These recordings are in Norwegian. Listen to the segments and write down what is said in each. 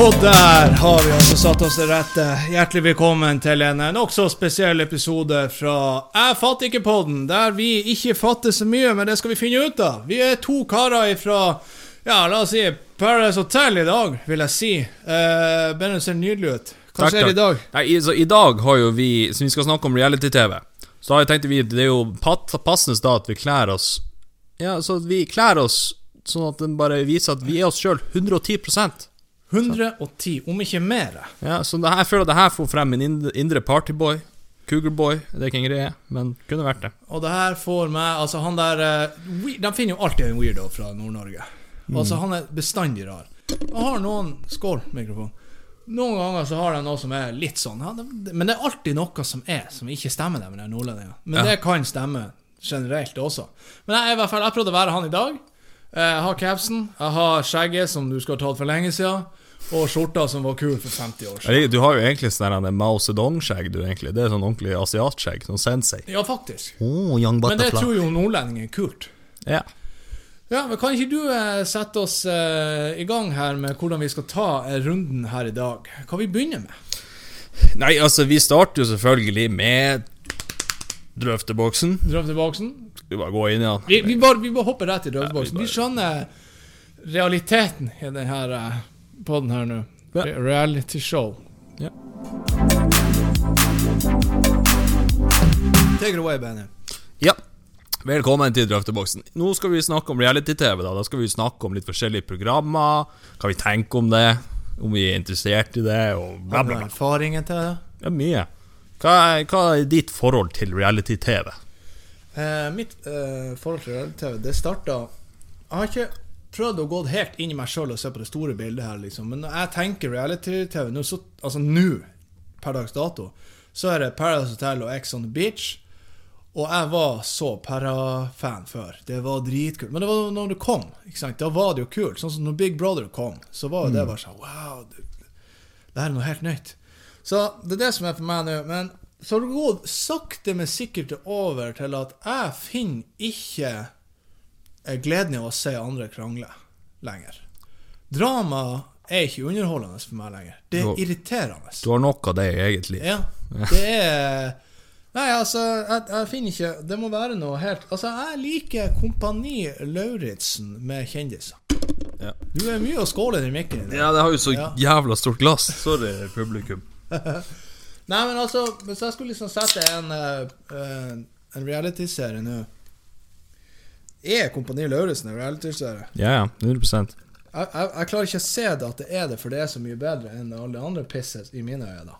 Og der har vi altså satt oss til rette. Hjertelig velkommen til en nokså spesiell episode fra Jeg fatter ikke-podden, der vi ikke fatter så mye, men det skal vi finne ut av. Vi er to karer ifra ja, la oss si Paradise Hotel i dag, vil jeg si. Uh, det ser nydelig ut. Hva Takk, skjer i dag? Nei, i, så I dag har jo vi Så vi skal snakke om reality-TV. Så har jeg tenkt vi Det er jo passende da at vi kler oss Ja, så vi kler oss sånn at den bare viser at vi er oss sjøl 110 110, om ikke mer. Ja, så det her, jeg føler at det her får frem min indre partyboy. Cougarboy. Det er ikke en greie, men kunne vært det. Og det her får meg Altså, han der eh, De finner jo alltid en weirdo fra Nord-Norge. Altså, han er bestandig rar. Jeg har noen Skål, mikrofon. Noen ganger så har de noe som er litt sånn Men det er alltid noe som er Som ikke stemmer, det med de nordlendingene. Men Ja. det kan stemme generelt også. Men jeg, i hvert fall, jeg prøvde å være han i dag. Eh, Jeg har capsen, jeg har skjegget som du skal ha tatt for lenge siden, og skjorta som var kul for 50 år siden. Du har jo egentlig sånn her Mao Zedong-skjegg, du, egentlig. Det er sånn ordentlig asiatskjegg. Sånn sensei. Ja, faktisk. Oh, young Men det tror jo nordlendinger er kult. Ja. Ja, men Kan ikke du eh, sette oss eh, i gang her med hvordan vi skal ta eh, runden her i dag? Hva vi begynner med? Nei, altså, vi starter jo selvfølgelig med drøfteboksen. Drøfteboksen? Skal vi bare gå inn i den? Vi, vi, bare, vi bare hopper rett i drøfteboksen. Ja, vi vi skjønner realiteten i denne podden her nå. Ja. Re reality show. Ja. Take it away, Benny. Ja. Velkommen til Drøfteboksen. Nå skal vi snakke om reality-TV. Da Da skal vi snakke om litt forskjellige programmer. Hva vi tenker om det. Om vi er interessert i det, og bla, bla, bla. erfaringen til det? Ja, mye. Hva er, hva er ditt forhold til reality-TV? Eh, mitt eh, forhold til reality-TV, det starta Jeg har ikke prøvd å gå helt inn i meg sjøl og se på det store bildet her, liksom. Men når jeg tenker reality-TV nå, så Altså nå, per dags dato, så er det Paradise Hotel og Ex on the Beach. Og jeg var så Para-fan før. Det var dritkult. Men det var når det kom. Ikke sant? Da var det jo kult. Sånn som når Big Brother kom, så var jo det bare sånn Wow, det, det her er noe helt nytt. Så det er det som er for meg nå. Men så har det gått sakte, men sikkert over til at jeg finner ikke gleden i å se andre krangle lenger. Drama er ikke underholdende for meg lenger. Det Du- er irriterende. Du har nok av det i eget liv. Ja, det er Nei, altså, jeg, jeg finner ikke Det må være noe helt Altså, jeg liker Kompani Lauritzen med kjendiser. Ja. Du er mye å skåle i mikken din. Ja, det har jo så Ja. jævla stort glass. Sorry, publikum. Nei, men altså, hvis jeg skulle liksom sette en, eh, eh, en reality-serie nå Er Kompani Lauritzen en reality-serie? Ja, ja. 100 Jeg, jeg, jeg klarer ikke å se det at det er det, for det er så mye bedre enn alle de andre pisset i mine øyne. da.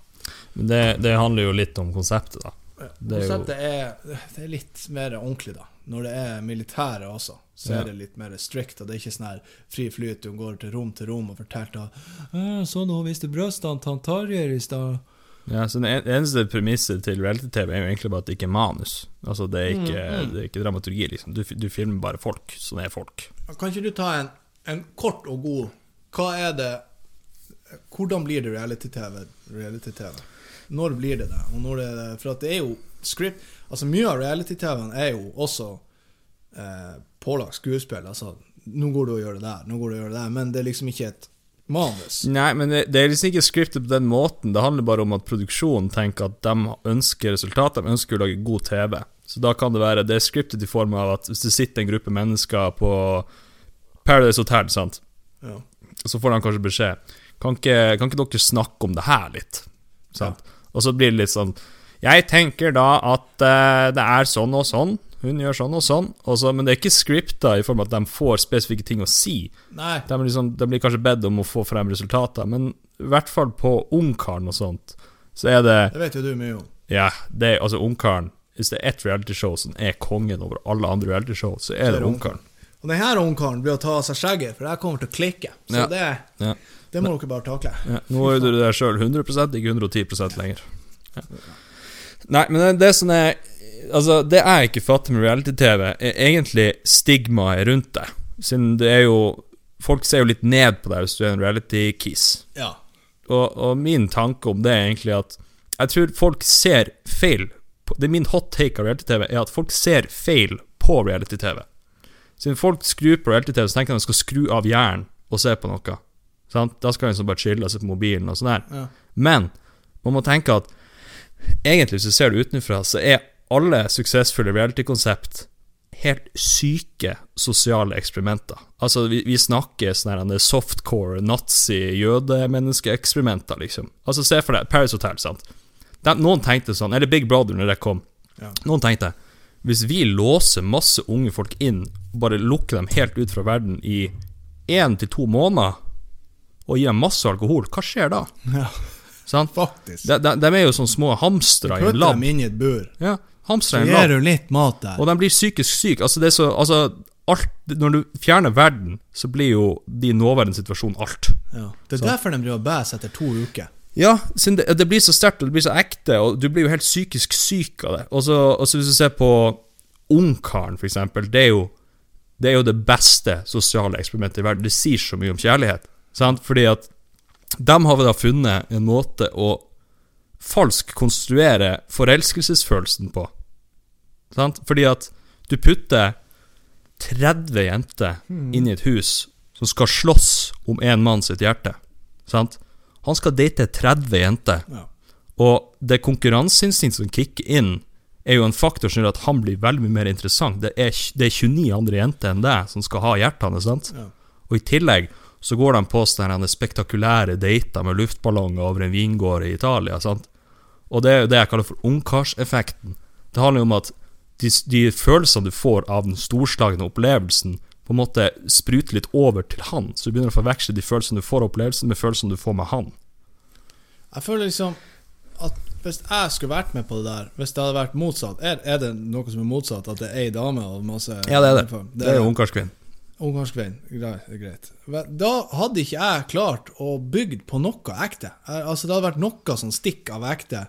Men det, det handler jo litt om konseptet, da. Ja, Det er jo- er, det er litt mer ordentlig, da. Når det er militære også, så Ja. er det litt mer strict. Og det er ikke sånn her fri flyt, du går til rom til rom og forteller at 'Så nå viste brystene til Tarjei i stad. Ja, så Det eneste premisset til reality-TV er jo egentlig bare at det ikke er manus. Altså Det er ikke, Mm, mm. det er ikke dramaturgi, liksom. Du, du filmer bare folk som er folk. Kan ikke du ta en, en kort og god Hva er det Hvordan blir det reality-TV? Reality-TV? Når blir det det? Og når det det? For at det er jo script Altså Mye av reality-TV-en er jo også eh, pålagt skuespill. Altså Nå går du og gjør det der, nå går du og gjør det der. Men det er liksom ikke et manus. Nei, men det, det er liksom ikke scriptet på den måten. Det handler bare om at produksjonen tenker at de ønsker resultat, de ønsker å lage god TV. Så da kan det være Det er scriptet i form av at hvis det sitter en gruppe mennesker på Paradise Hotel, sant, Ja. så får de kanskje beskjed Kan ikke, kan ikke dere snakke om det her litt? Sant? Og så blir det litt sånn Jeg tenker da at uh, det er sånn og sånn. Hun gjør sånn og sånn. Og så, men det er ikke scripta i form av at de får spesifikke ting å si. Nei. De, liksom, de blir kanskje bedt om å få frem resultater, men i hvert fall på Ungkaren og sånt, så er det Det vet jo du mye om. Ja, det altså Ungkaren Hvis det er ett realityshow som er kongen over alle andre realityshow, så er det Ungkaren. Og denne ungkaren blir å ta av seg skjegget, for det her kommer til å klikke. Så Ja. det, Ja. det må dere bare takle. Ja, nå er du det sjøl 100 ikke 110 lenger. Nei, men det, det som er Altså, det jeg ikke fatter med reality-TV, er egentlig stigmaet rundt det. Siden det er jo Folk ser jo litt ned på deg hvis du er en reality-kiss. Ja. Og, og min tanke om det er egentlig at jeg tror folk ser feil på, Det er min hot take av reality-TV, er at folk ser feil på reality-TV. Siden folk skrur på reality-TV, så tenker de at de skal skru av hjernen og se på noe. Sant? Da skal en liksom bare chille og se på mobilen og sånn der. Ja. Men man må tenke at egentlig, hvis du ser det utenfra, så er alle suksessfulle reality-konsept helt syke sosiale eksperimenter. Altså, vi, vi snakker sånn her softcore, nazi, jødemenneskeeksperimenter, liksom. Altså, se for deg Paris Hotel, sant. De, noen tenkte sånn, eller Big Brother når det kom. Ja. Noen tenkte hvis vi låser masse unge folk inn, bare lukker dem helt ut fra verden i én til to måneder, og gir dem masse alkohol, hva skjer da? ja. Sant? Faktisk. De, de, de er jo sånn små hamstere i en Putt Putter dem inn i et bur. Ja, Så hamstere i en gir du litt mat der. Og de blir psykisk syke. Altså, det er så Altså, alt Når du fjerner verden, så blir jo din nåværende situasjon alt. Ja. Det er derfor de driver og bæsjer etter to uker. Ja, det, det blir så sterkt, og det blir så ekte, og du blir jo helt psykisk syk av det. Og så så hvis du ser på Ungkaren, for eksempel, det er jo det er jo det beste sosiale eksperimentet i verden. Det sier så mye om kjærlighet. Sant? Fordi at de har da funnet en måte å falsk konstruere forelskelsesfølelsen på. Sant? Fordi at du putter 30 jenter inn i et hus som skal slåss om en mann sitt hjerte. Sant? Han skal date 30 jenter, Ja. og det konkurranseinstinktet som kicker inn, er jo en faktor som gjør at han blir veldig mye mer interessant. Det er, det er 29 andre jenter enn deg som skal ha hjertene, sant? Ja. Og i tillegg så går de på sånne spektakulære dater med luftballonger over en vingård i Italia, sant? Og det er jo det jeg kaller for ungkarseffekten. Det handler jo om at de, de følelsene du får av den storslagne opplevelsen, på en måte spruter litt over til han, så du begynner å forveksle de følelsene du får av opplevelsen, med følelsene du får med han. Jeg føler liksom at hvis jeg skulle vært med på det der, hvis det hadde vært motsatt Er, er det noe som er motsatt? At det er ei dame og masse Ja, det er det. Det er jo ungkarskvinn. Ungkarskvinn. Greit, greit. Da hadde ikke jeg klart å bygge på noe ekte. Altså Det hadde vært noe som stikk av ekte.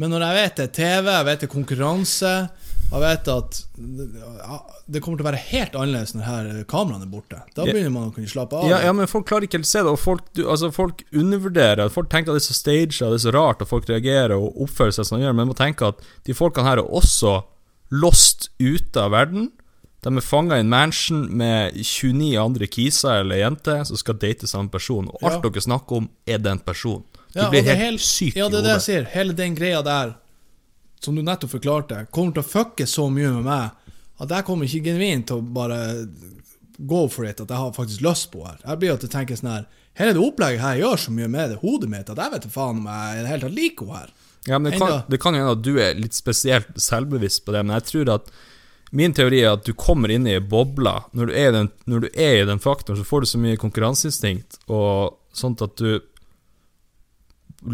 Men når jeg vet det er TV, jeg vet det er konkurranse, jeg vet at det kommer til å være helt annerledes når her kameraene er borte. Da begynner man å kunne slappe av. Ja, ja, men folk klarer ikke helt å se det, og folk, du, altså, folk undervurderer Folk tenker at det er så staged, og det er så rart, og folk reagerer og oppfører seg som de gjør, men man må tenke at de folkene her er også lost ute av verden. De er fanga i en mansion med 29 andre kiser eller jenter som skal date samme person, og alt Ja. dere snakker om, er den personen. Du Ja, blir helt helt, syk helt hodet. Ja, det er det jeg sier. Hele den greia der, som du nettopp forklarte, kommer til å fucke så mye med meg at jeg kommer ikke genuint til å bare go for it, at jeg har faktisk lyst på her. Jeg blir jo til å tenke sånn her Hele det opplegget her gjør så mye med det hodet mitt at jeg vet faen om jeg i det hele tatt liker henne her. Ja, men det kan, det kan jo hende at du er litt spesielt selvbevisst på det, men jeg tror at Min teori er at du kommer inn i ei boble. Når du, i den, når du er i den faktoren, så får du så mye konkurranseinstinkt, og sånt at du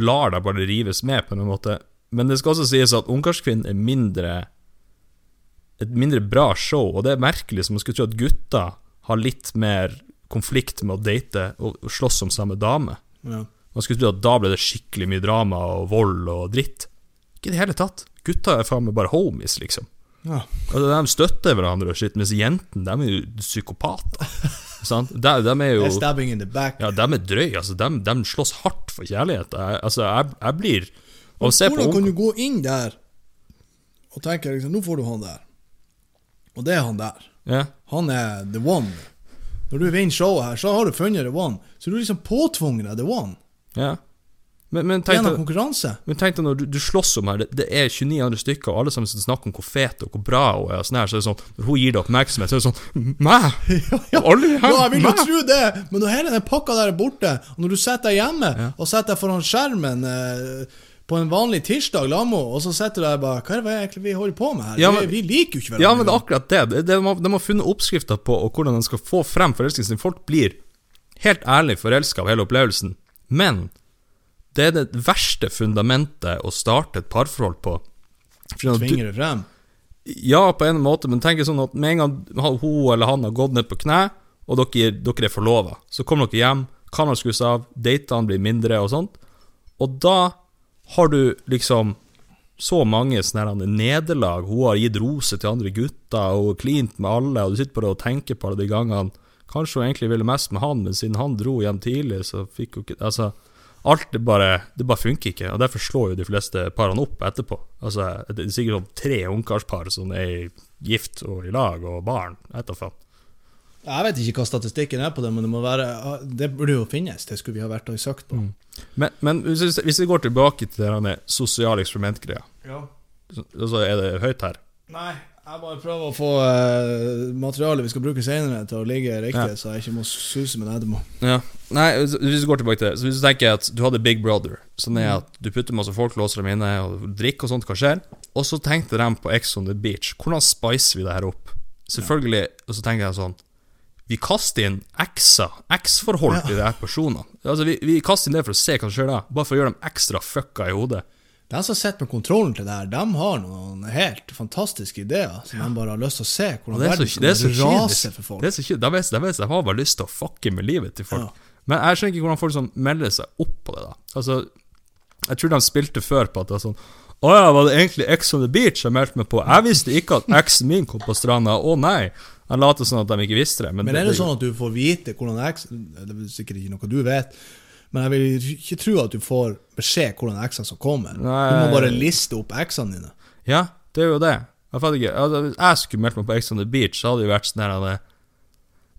lar deg bare rives med, på en måte. Men det skal også sies at Ungkarskvinnen er mindre et mindre bra show, og det er merkelig, som man skulle tro at gutter har litt mer konflikt med å date og slåss om samme dame. Ja. Man skulle tro at da ble det skikkelig mye drama og vold og dritt. Ikke i det hele tatt. Gutta er faen meg bare homies, liksom. Ja. Altså, de støtter hverandre og shit, mens jentene, de er jo psykopater. sant? De, de er jo stabbing in the back. Ja, de er drøye, altså. De, de slåss hardt for kjærlighet. Jeg, altså, jeg, jeg blir Å se på Hvordan kan du gå inn der og tenke liksom, nå får du han der, og det er han der. ja. Han er the one. Når du vinner showet her, så har du funnet the one. Så du er liksom påtvunget deg the one. ja. Men, men tenk deg konkurranse. men tenk deg når du, du slåss om her, det, det er 29 andre stykker, og alle sammen som snakker om hvor fet og hvor bra hun er, og sånn her, så er det sånn Når hun gir deg oppmerksomhet, så er det sånn Mæ! Ja, Alle her, ja, jeg vil jo tro det, men når hele den pakka der er borte, og når du sitter deg hjemme og sitter deg foran skjermen eh, på en vanlig tirsdag Lamo, og så sitter du der bare Hva er det egentlig vi holder på med her? Ja, men- vi, vi liker jo ikke hverandre. Ja, men det er akkurat det. de, må, de har funnet oppskrifter på og hvordan de skal få frem forelskelsen. Folk blir helt ærlig forelska av hele opplevelsen. Men det er det verste fundamentet å starte et parforhold på. For at du, Tvinger det frem. ja, på en måte, men tenk sånn at med en gang hun eller han har gått ned på kne, og dere, dere er forlova, så kommer dere hjem, kameraet skrus av, datene blir mindre og sånt, og da har du liksom så mange sånne nederlag. Hun har gitt roser til andre gutter og klint med alle, og du sitter bare og tenker på alle de gangene Kanskje hun egentlig ville mest med han, men siden han dro hjem tidlig, så fikk hun ikke Altså, alt det bare Det bare funker ikke, og derfor slår jo de fleste parene opp etterpå. Altså, det er sikkert sånn tre ungkarspar som er gift og i lag og barn. Faen. Jeg vet ikke hva statistikken er på det, men det må være Det burde jo finnes. Det skulle vi ha vært og søkt på. Men, men hvis, vi- går tilbake til denne sosiale eksperimentgreia, Ja. så så er det høyt her. Nei, jeg bare prøver å få uh, materialet vi skal bruke senere, til å ligge riktig, Ja. så jeg ikke må suse med det etterpå. Ja. Nei, hvis vi går tilbake til det Så hvis du tenker at du hadde Big Brother Sånn er at du putter masse folk, låser dem inne Og drikker og sånt, hva skjer? Og så tenkte de på Ex on the Beach Hvordan spicer vi det her opp? Selvfølgelig, og så tenker jeg sånn Vi kaster inn X-er X-forhold til de her personene. Altså, vi, vi kaster inn det for å se hva som skjer da Bare for å gjøre dem ekstra fucka i hodet. De som sitter med kontrollen til det her, de har noen helt fantastiske ideer som de bare har lyst til å se hvordan det er så, verden det er så skal rase for folk. Det er så kjent De, vet- de, vet- de har bare lyst til å fucke med livet til folk. Ja. Men jeg skjønner ikke hvordan folk som melder seg opp på det da. Altså, jeg tror de spilte før på at det var sånn Åja, var det egentlig X on the Beach jeg meldte meg på? Jeg visste ikke at eksen min kom på stranda. Å nei Han later sånn at de ikke visste det Men er det sånn at du får vite hvordan eksen Det er sikkert ikke noe du vet, men jeg vil ikke tro at du får beskjed hvordan X-ene som kommer. Nei. Du må bare liste opp X-ene dine. Ja, det er jo det Jeg fatter ikke altså, Hvis jeg skulle meldt meg på Ex on the Beach Så hadde det vært sånn her det-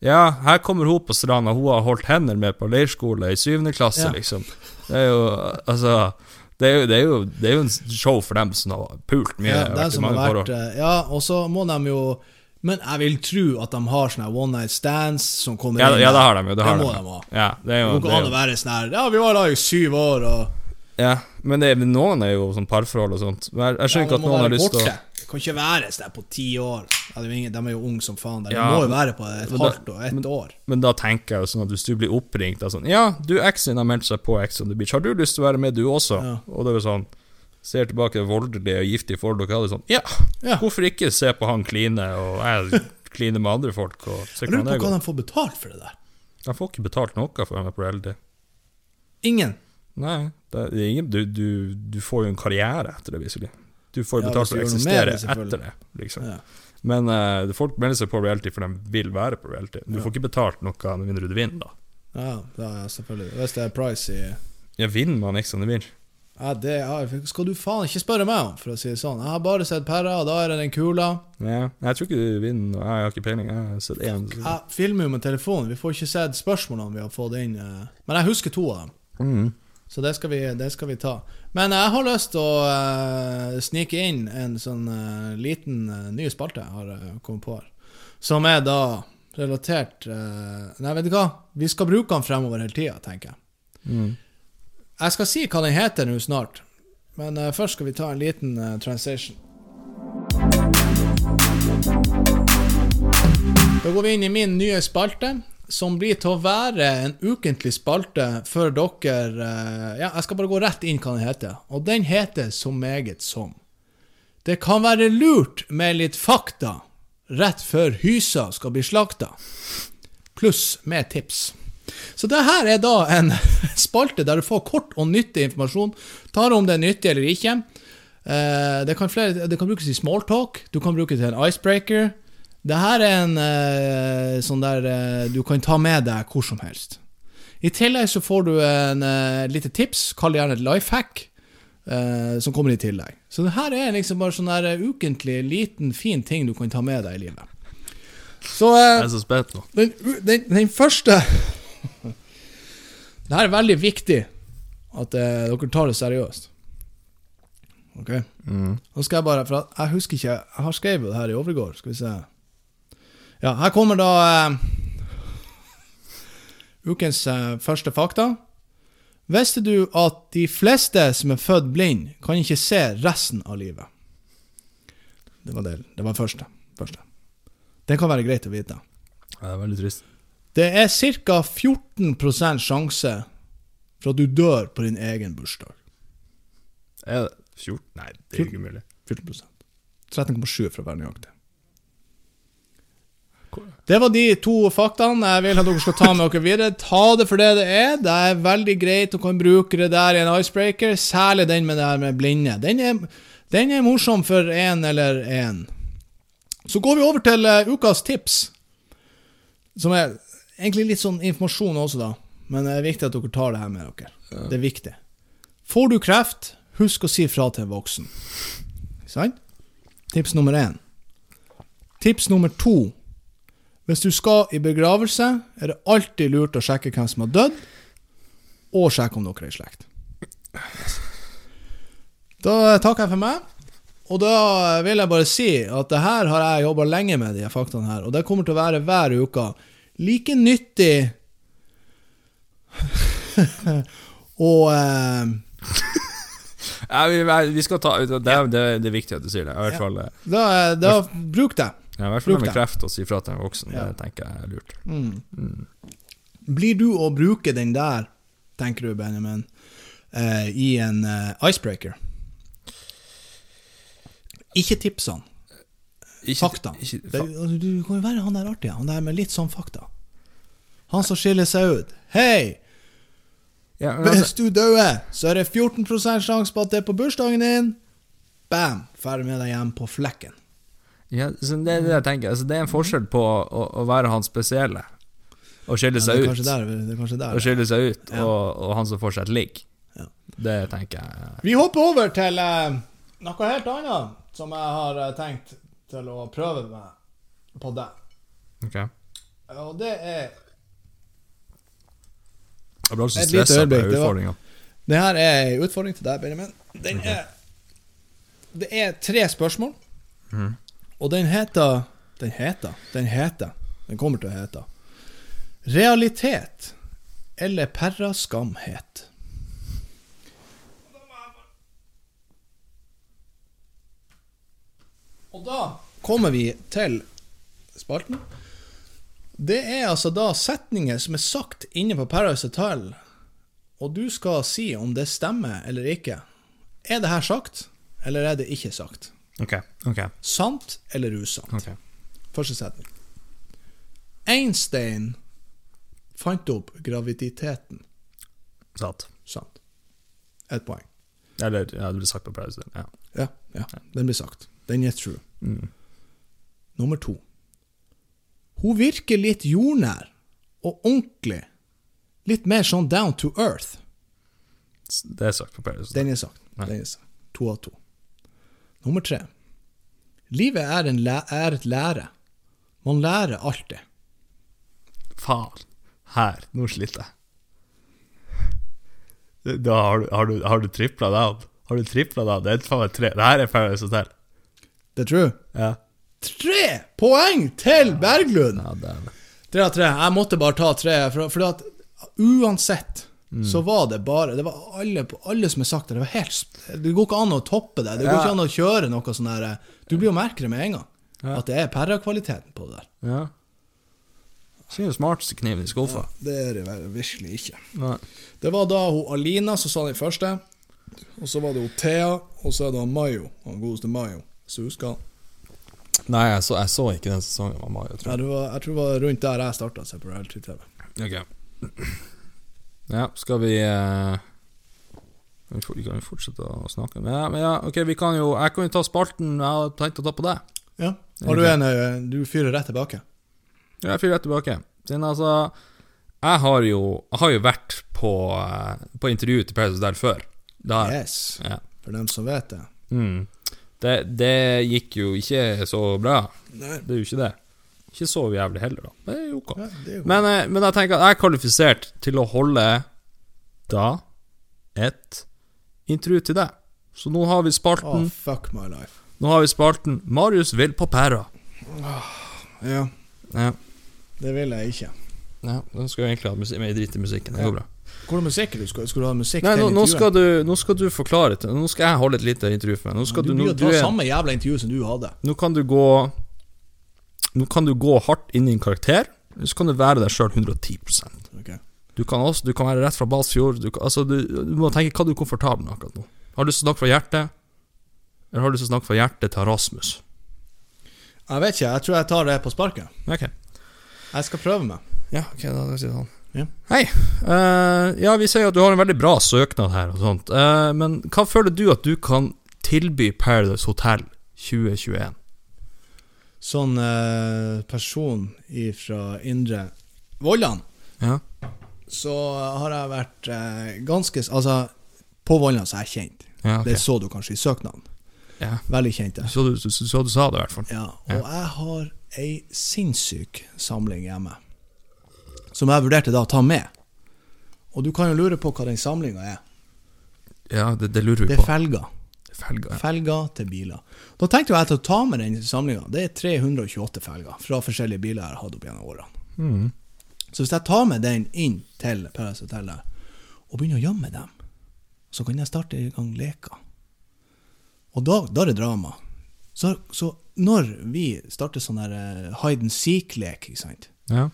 Ja, her kommer hun på stranda Hun har holdt hender med på leirskole i syvende klasse Ja. liksom Det er jo Altså det er, jo, det, er jo, det er jo en show for dem som har pult mye. Ja, som eh, Ja, og så må de jo Men jeg vil tro at de har sånne one night stands som kommer Ja, inn. ja, det har de jo. Det, har må de. de ha. Ja, det er Det jo, det er an å være sånn her Ja, vi var da i syv år, og ja, men det, noen er jo sånn parforhold og sånt. Men jeg, jeg skjønner ja, ikke at noen har lyst til å. Det kan ikke være sånn på ti år. Det de er jo unge som faen. De Ja, må jo være på et halvt og ett år. Men da tenker jeg jo sånn at hvis du blir oppringt av sånn Ja, du, eksen har meldt seg på Ex on the Beach. Har du lyst til å være med, du også? Og det er jo sånn Ser tilbake voldelig og giftig forhold dere hadde sånn Ja, Ja. hvorfor ikke se på han kline, og jeg kline med andre folk, og se Jeg lurer på hva de får betalt for det der. De får ikke betalt noe for å være på reality. Ingen. Nei, det er ingen du, du, du får jo en karriere etter det, viselig. Du får jo Ja, betalt for å du eksistere med etter det, liksom. Ja. Men uh, folk melder seg på reality for de vil være på reality. Du Ja. får ikke betalt noe med mindre du vinner, da. Ja, ja, ja, selvfølgelig. Hvis det er price i Jeg vinner man Ex on the Beach. Ja, det er, skal du faen ikke spørre meg om, for å si det sånn. Jeg har bare sett Perra, og da er det den kula. Ja, jeg tror ikke du vinner. og Jeg har ikke peiling. Jeg har sett én. Jeg filmer jo med telefonen, vi får ikke sett spørsmålene vi har fått inn. eh, Men jeg husker to av dem, Mm. så det skal vi, det skal vi ta. Men jeg har lyst til å uh, snike inn en sånn uh, liten uh, ny spalte jeg har kommet på her. Som er da relatert Nei, vet du hva? Vi skal bruke den fremover hele tida, tenker jeg. Mm. Jeg skal si hva den heter nå snart, men uh, først skal vi ta en liten uh, transition. Da går vi inn i min nye spalte, som blir til å være en ukentlig spalte for dere uh, Ja, jeg skal bare gå rett inn hva den heter, og den heter Så meget som. Det kan være lurt med litt fakta rett før hysa skal bli slakta, pluss med tips. Så det her er da en spalte der du får kort og nyttig informasjon. Tar om det er nyttig eller ikke. Eh, det, kan flere, det kan brukes i smalltalk, du kan bruke det til en icebreaker. Det her er en eh, sånn der eh, du kan ta med deg hvor som helst. I tillegg så får du en lite tips, kall det gjerne et life hack, som kommer i tillegg. Så det her er liksom bare sånn der ukentlig, liten, fin ting du kan ta med deg i livet. Så Jeg er så spent nå. den, den, den første Det her er veldig viktig at eh, dere tar det seriøst. Ok? Mm. Nå skal jeg bare For jeg husker ikke Jeg har skrevet det her i overgår. Skal vi se. Ja, her kommer da eh, ukens eh, første fakta. Visste du at de fleste som er født blind, kan ikke se resten av livet? Det var det. Det var første. første. Det kan være greit å vite. Ja, Det er veldig trist. Det er ca. 14 sjanse for at du dør på din egen bursdag. Er det 14? Nei, det er ikke mulig. 14 13,7 for å være nøyaktig. Det var de to faktaene jeg vil at dere skal ta med dere videre. Ta det for det det er. Det er veldig greit å kunne bruke det der i en icebreaker, særlig den med det her med blinde. Den er, den er morsom for én eller én. Så går vi over til eh, ukas tips, som er egentlig litt sånn informasjon også, da. Men det er viktig at dere tar det her med dere. Det er viktig. Får du kreft, husk å si fra til en voksen. Ikke sant? Tips nummer én. Tips nummer to. Hvis du skal i begravelse, er det alltid lurt å sjekke hvem som har dødd, og sjekke om dere er i slekt. Da takker jeg for meg. Og da vil jeg bare si at det her har jeg jobba lenge med, de faktaene her. Og det kommer til å være hver uke. Like nyttig og uh, Ja, vi, vi skal ta det, er- det, det er viktig at du sier det. I hvert fall, ja. da, da Bruk det. ja, i hvert fall med kreft og si fra til en voksen. Ja. Det tenker jeg er lurt. Mm. Blir du å bruke den der, tenker du, Benjamin, uh, i en uh, icebreaker? Ikke tipsene. Ikke, Fakta. Ikke, Det, altså, du kan jo være han der artige, han der med litt sånn fakta. Han som skiller seg ut. Hei! ja, altså, Hvis du dauer, så er det 14 sjanse på at det er på bursdagen din. Bam! Ferdig med deg hjem på flekken. ja, så det er det jeg tenker. Altså, det er en forskjell på å, å være han spesielle og skille Ja, seg er ut. der, er der. Og skille seg ut, Ja. og, og han som fortsatt ligger. Ja. Det tenker jeg Vi hopper over til uh, noe helt annet som jeg har uh, tenkt til å prøve med på det. Okay. Og det er Jeg ble også stressa av utfordringa. Det her er en utfordring til deg, Benjamin. Den er Det er tre spørsmål, mm. og den heter Den heter Den heter Den kommer til å hete Realitet eller perraskamhet. Og da kommer vi til spalten. Det er altså da setninger som er sagt inne på Paradise Hotel, og du skal si om det stemmer eller ikke. Er det her sagt, eller er det ikke sagt? Ok, ok, Sant eller usant? ok. Første setning. Einstein fant opp graviditeten. Sant. Sant. Ett poeng. Eller, ja, det ble sagt på Paradise. Ja. Ja, ja, den blir sagt. Den er true. Mm. Nummer to. Hun virker litt jordnær og ordentlig. Litt mer sånn down to earth. Det er sagt på Paradise. Den er sagt. Den er sagt. To av to. Nummer tre. Livet er, er et lære. Man lærer alltid. Faen. Her. Nå sliter jeg. Da har du, har du, har du tripla down. Har du tripla down? Det er faen meg tre. Det her er Paradise Hotel. Det tror. Ja. Tre poeng til Berglund! Ja. Tre av tre. Jeg måtte bare ta tre, for, for at uansett Mm. så var det bare Det var alle, alle som har sagt det. Det var helt Det går ikke an å toppe det. Det går Ja. ikke an å kjøre noe sånn der Du blir jo merkere med en gang. Ja. At det er perrakvaliteten på det der. Ja. Ikke den smarteste kniven i skuffa. Det er det virkelig ikke. Nei. Det var da hun Alina som sa den første. Og så var det hun Thea, og så er det han Mayo. Han godeste Mayo. Så hun skal Nei, jeg så, jeg så ikke den sesongen Mamma, jeg, tror Nei, det var, jeg tror det var rundt der jeg starta å se på reality-TV. Ok. Ja, skal vi eh, Vi kan jo fortsette å snakke. Men ja, men ja, ok, vi kan jo Jeg kan jo ta spalten jeg har tenkt å ta på deg. Ja. Har du en eh, Du fyrer rett tilbake? Ja, Jeg fyrer rett tilbake. Siden altså Jeg har jo, jeg har jo vært på, eh, på intervju til Paradise Hotel før. Der. Yes. Ja. For dem som vet det. Mm. Det, det gikk jo ikke så bra. Nei. Det er jo ikke det. Ikke så jævlig heller, da. Men det er jo ok. Ja, Men, eh, men jeg tenker at jeg er kvalifisert til å holde da et intervju til deg. Så nå har vi spalten oh, fuck my life. Nå har vi spalten Marius vil på pæra. Ja, Ja. det vil jeg ikke. ja nå skal jeg egentlig ha musikk, men jeg driter i musikken. Det går bra. Hvor er musikk du skal? Skal du ha musikk Nei, til nå, nå, skal du, nå skal du forklare det. Nå skal jeg holde et lite intervju for meg. Nå, skal du du, nå, du er, samme jævla intervju som du hadde. nå kan du gå Nå kan du gå hardt inn i en karakter, så kan du være deg sjøl 110 okay. Du kan også Du kan være rett fra Balsfjord. Du, kan, altså, du, du må tenke hva du er komfortabel med akkurat nå. Har du lyst til å snakke fra hjertet, eller har du lyst til å snakke fra hjertet til Rasmus? Jeg vet ikke, jeg tror jeg tar det på sparket. Okay. Jeg skal prøve meg. Ja, ok, da skal jeg si det sånn. Ja. Hei. Uh, ja, vi ser jo at du har en veldig bra søknad her og sånt. Uh, men hva føler du at du kan tilby Paradise Hotel 2021? Sånn uh, person ifra Indre Vollan, Ja. så har jeg vært ganske Altså, på Vollan så er jeg kjent. Ja, okay. Det så du kanskje i søknaden. ja. Veldig kjent. Det. Så, du, så, så du sa det i hvert fall. Ja, og jeg har ei sinnssyk samling hjemme. Som jeg vurderte da å ta med. Og du kan jo lure på hva den samlinga er. Ja, det, det lurer vi på. Det er felger. Felger. ja. Felger til biler. Da tenkte jeg til å ta med den samlinga. Det er 328 felger fra forskjellige biler jeg har hatt opp gjennom årene. Mm. Så hvis jeg tar med den inn til Paradise Hotel og begynner å gjemme dem, så kan jeg starte i gang leker. Og da, da er det drama. Så, så når vi starter sånn der eh, hide and seek-lek, ikke sant Ja.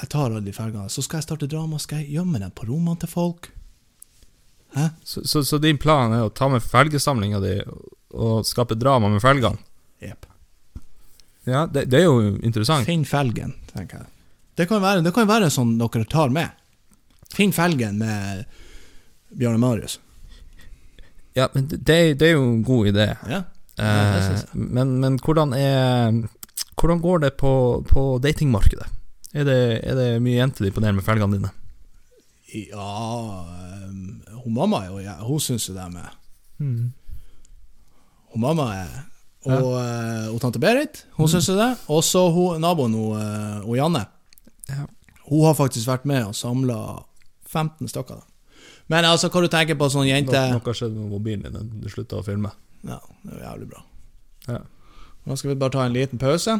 Jeg tar alle de felgene, så skal jeg starte drama, skal jeg gjemme dem på rommene til folk. Hæ? Så, så, så din plan er å ta med felgesamlinga di og skape drama med felgene? Jepp. Ja, det, det er jo interessant. Finn felgen, tenker jeg. Det kan være, det kan være sånn dere tar med. Finn felgen med Bjarne Marius. Ja, men det, det er jo en god idé. Ja, Ja, Eh, synes men, men hvordan er Hvordan går det på, på datingmarkedet? Er det, er det mye jenter de imponerer med felgene dine? Ja um, Hun mamma jo ja, Hun syns jo det med. Hun mamma er Og, eh, og tante Berit, hun syns jo det. Og så naboen hun, eh, hun Janne. Ja. Hun har faktisk vært med og samla 15 stykker. da. Men altså, hva du tenker på sånn jente Noe har skjedd med mobilen din du slutta å filme. Ja, det er jo jævlig bra. Ja. Nå skal vi bare ta en liten pause.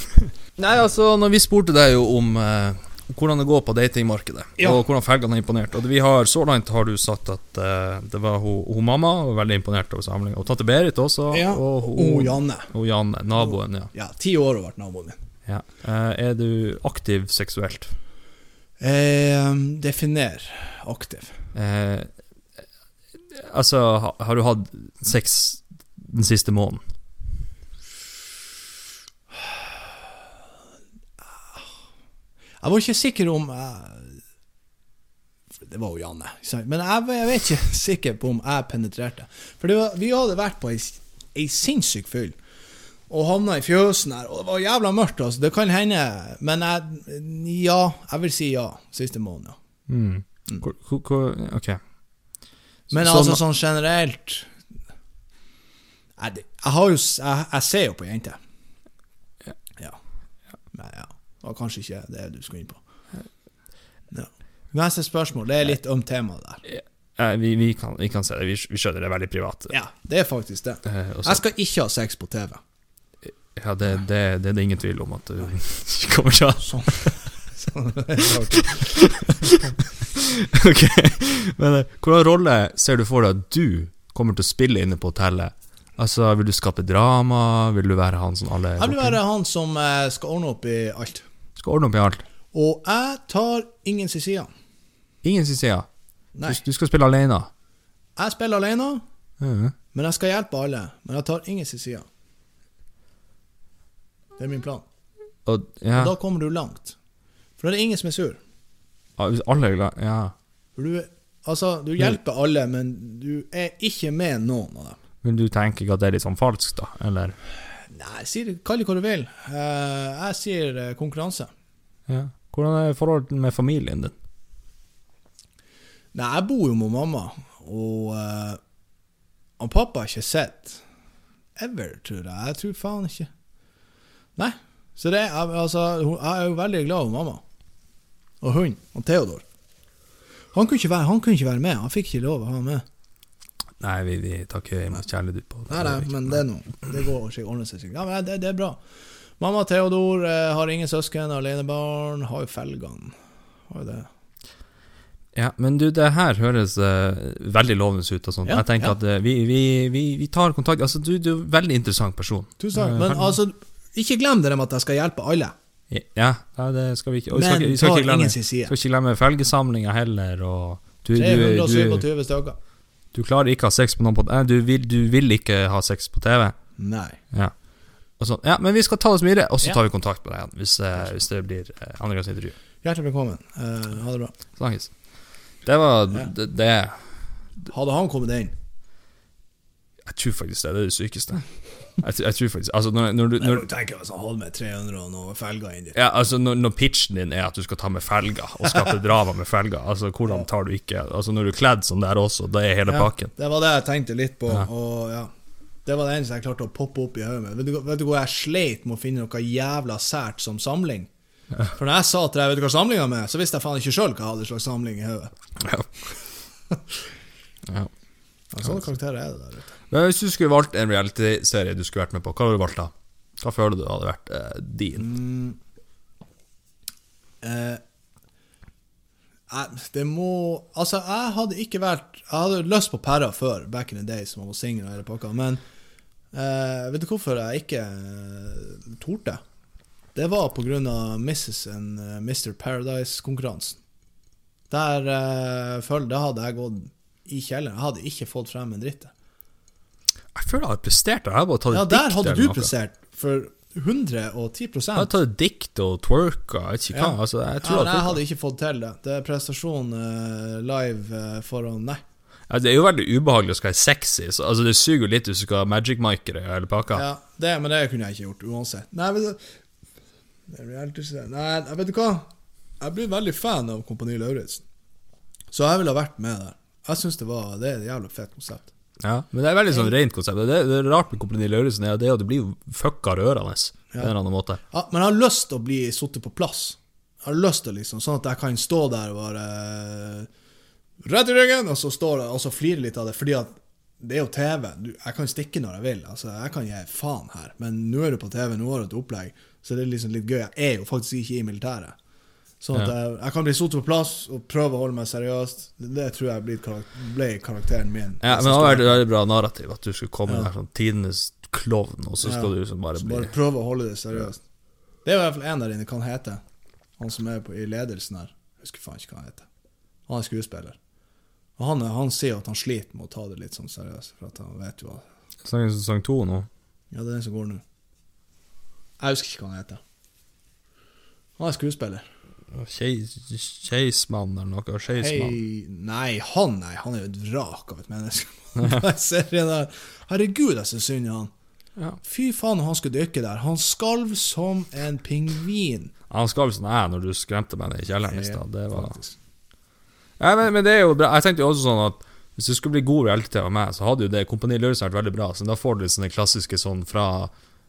Nei, altså, når vi spurte deg jo om eh, hvordan det går på datingmarkedet, Ja. og hvordan felgene har imponert Og vi har, Så langt har du sagt at eh, det var hun, hun mamma var veldig imponert over samlinga. Og tante Berit også. Ja, og Og hun, Janne. og Janne, naboen, ja. Ja, ti år har vært naboen min. ja. Eh, er du aktiv seksuelt? Eh, definer aktiv. Eh, altså, ha, har du hatt sex den siste måneden? Jeg var ikke sikker om jeg, Det var jo Janne. Men jeg, jeg var ikke sikker på om jeg penetrerte. For det var, vi hadde vært på ei, ei sinnssyk fyll. Og havna i fjøsen her. Og det var jævla mørkt. altså, Det kan hende. Men jeg, ja, jeg vil si ja. Siste måned, ja. Mm. Hvor, hvor, hvor, ok. Men Så- altså sånn generelt Jeg, jeg har jo jeg, jeg ser jo på jenter. Ja. Ja. Men ja. Var kanskje ikke det du skulle inn på. Ja. Neste spørsmål. Det er litt ømt temaet der. Eh, vi, vi, kan, vi kan se det. Vi, vi skjønner det er veldig privat. Ja, det er faktisk det. Eh, Jeg skal ikke ha sex på TV. Ja, det, det, det er det ingen tvil om at du kommer til å ha. Sånn. Sånn. ok. Men hvilken hvordan rolle ser du for deg at du kommer til å spille inne på hotellet? Altså, Vil du skape drama? Vil du være han som alle Jeg vil være han som eh, skal ordne opp i alt. Skal ordne opp i alt? Og jeg tar ingen sin side. Ingen sin side? Nei. du skal spille alene? Jeg spiller alene, Mhm. men jeg skal hjelpe alle. Men jeg tar ingen sin side. Det er min plan. Og, ja, Og da kommer du langt. For da er det ingen som er sur. alle er glad Ja. For du, altså, du hjelper alle, men du er ikke med noen av dem. Men du tenker ikke at det er litt sånn falskt, da? Eller? Nei, kall det hva du vil. Eh, jeg sier eh, konkurranse. Ja. Hvordan er forholdet med familien din? Nei, jeg bor jo med mamma, og uh, han pappa har ikke sett ever, tror jeg. Jeg tror faen ikke. Nei. Så det, altså, jeg er jo veldig glad i mamma. Og hun, og Theodor. Han kunne, ikke være, han kunne ikke være med. Han fikk ikke lov å ha med. Nei, vi, vi tar ikke imot kjærlighet på Nei, nei, men det er noe. Det går ordner seg sikkert. Ja, men det, det er bra. Mamma Theodor eh, har ingen søsken, alenebarn. Har jo felgene. Har jo det. Ja, men du, det her høres eh, veldig lovende ut og sånt. Ja, jeg tenker ja. at eh, vi, vi, vi, vi tar kontakt Altså, du, du er en veldig interessant person. Tusen takk. Eh, Men altså, ikke glem det med at jeg skal hjelpe alle. Ja, ja, det skal vi ikke. Og vi skal, Men vi skal ikke glemme, skal ikke glemme felgesamlinga heller, du, du, du, 327 stykker. du klarer ikke å ha sex på noen på du vil, du vil ikke ha sex på TV? Nei. Ja. Og sånn. ja, men vi skal ta oss videre, og så tar vi kontakt med deg igjen hvis, eh, hvis det blir eh, andre gangs intervju. Hjertelig velkommen. Eh, ha det bra. Snakkes. Det var Ja. det, det Hadde han kommet inn Jeg tror faktisk det er det sykeste. Jeg, tror- jeg tror faktisk Altså, når, når du når, Jeg tenker altså, han hadde med 300 og noe felger inn dit. Ja, altså når, når pitchen din er at du skal ta med felger og skape drama med felger, altså hvordan tar du ikke Altså Når du er kledd sånn der også, da er hele Ja, pakken. Det var det jeg tenkte litt på. Ja. Og ja. Det var det eneste jeg klarte å poppe opp i hodet med. Vet vet du hvor jeg sleit med å finne noe jævla sært som samling? For når jeg sa til deg vet du hva samlinga med, så visste jeg faen ikke sjøl hva jeg hadde slags samling i hodet. Ja. ja. Ja, Sånne karakterer er det der ute. Men hvis du skulle valgt en reality-serie du skulle vært med på, hva hadde du valgt da? Hva føler du hadde vært eh, din? Eh, det må Altså, jeg hadde ikke vært Jeg hadde lyst på Perra før, back in the days, som man var singel og hele pakka, men eh, vet du hvorfor jeg ikke uh, torde? Det var av Mrs. and uh, Mr. Paradise-konkurransen. Der uh, føl, det hadde jeg gått i kjelleren. Jeg hadde ikke fått frem en dritt. Jeg føler jeg hadde prestert. Jeg hadde bare tatt et Ja, dikt der hadde du noe. prestert for 110 Jeg hadde tatt dikt og twerka, jeg. Ja. Altså, jeg ja, at jeg hadde ikke fått til det. Det er prestasjon eh, live eh, foran Nei. Ja, Det er jo veldig ubehagelig å skal være sexy. Så, altså Det suger jo litt hvis du skal ha Magic Mike i hele pakka. Ja, det, men det kunne jeg ikke gjort uansett. Nei, du det reality. Nei, vet du hva? Jeg blir veldig fan av Kompani Lauritzen. Så jeg ville ha vært med der. Jeg syns det var Det er et jævla fett konsept. Ja, Men det er veldig sånn rent konsept. Det, det er rart med Kompani Lauritzen, er at det, at blir fucka rørende på en eller annen måte. Ja, men jeg har lyst til å bli satt på plass. Jeg har lyst til liksom Sånn at jeg kan stå der og bare Rett i ryggen! Og så står og så flirer litt av det, fordi at det er jo TV. Du, jeg kan stikke når jeg vil. Altså, Jeg kan gi faen her. Men nå er du på TV, nå har du et opplegg, så det er liksom litt gøy. Jeg er jo faktisk ikke i militæret. Sånn at Ja. jeg, jeg kan bli satt på plass og prøve å holde meg seriøst. Det, det tror jeg ble, karakter, ble karakteren min. Ja, Men det vært et veldig bra narrativ at du skulle komme Ja. der som tidenes klovn, og så skal Ja. du liksom bare Så bli bare prøve å holde det seriøst. Det er i hvert fall en der inne kan hete. Han som er på, i ledelsen her. Jeg husker faen ikke hva han heter. Han er skuespiller. Og han, han sier at han sliter med å ta det litt sånn seriøst, for at han vet jo hva Snakker Sang sesong to nå. Ja, det er den som går nå. Jeg husker ikke hva han heter. Han er skuespiller. Kjeis- Keismann eller noe. Skeismann. Nei, han nei. Han er jo et vrak av et menneske. Der. Herregud, jeg syns synd i han. Ja. Fy faen, han skulle dykke der. Han skalv som en pingvin. Han skalv som jeg når du skremte meg ned i kjelleren i stad. Det var Faktisk. Ja, men, men det er jo bra. Jeg tenkte jo også sånn at hvis du skulle bli god reality av meg, så hadde jo det Kompani Lauritzen vært veldig bra. Så da får du litt sånne klassiske sånn fra,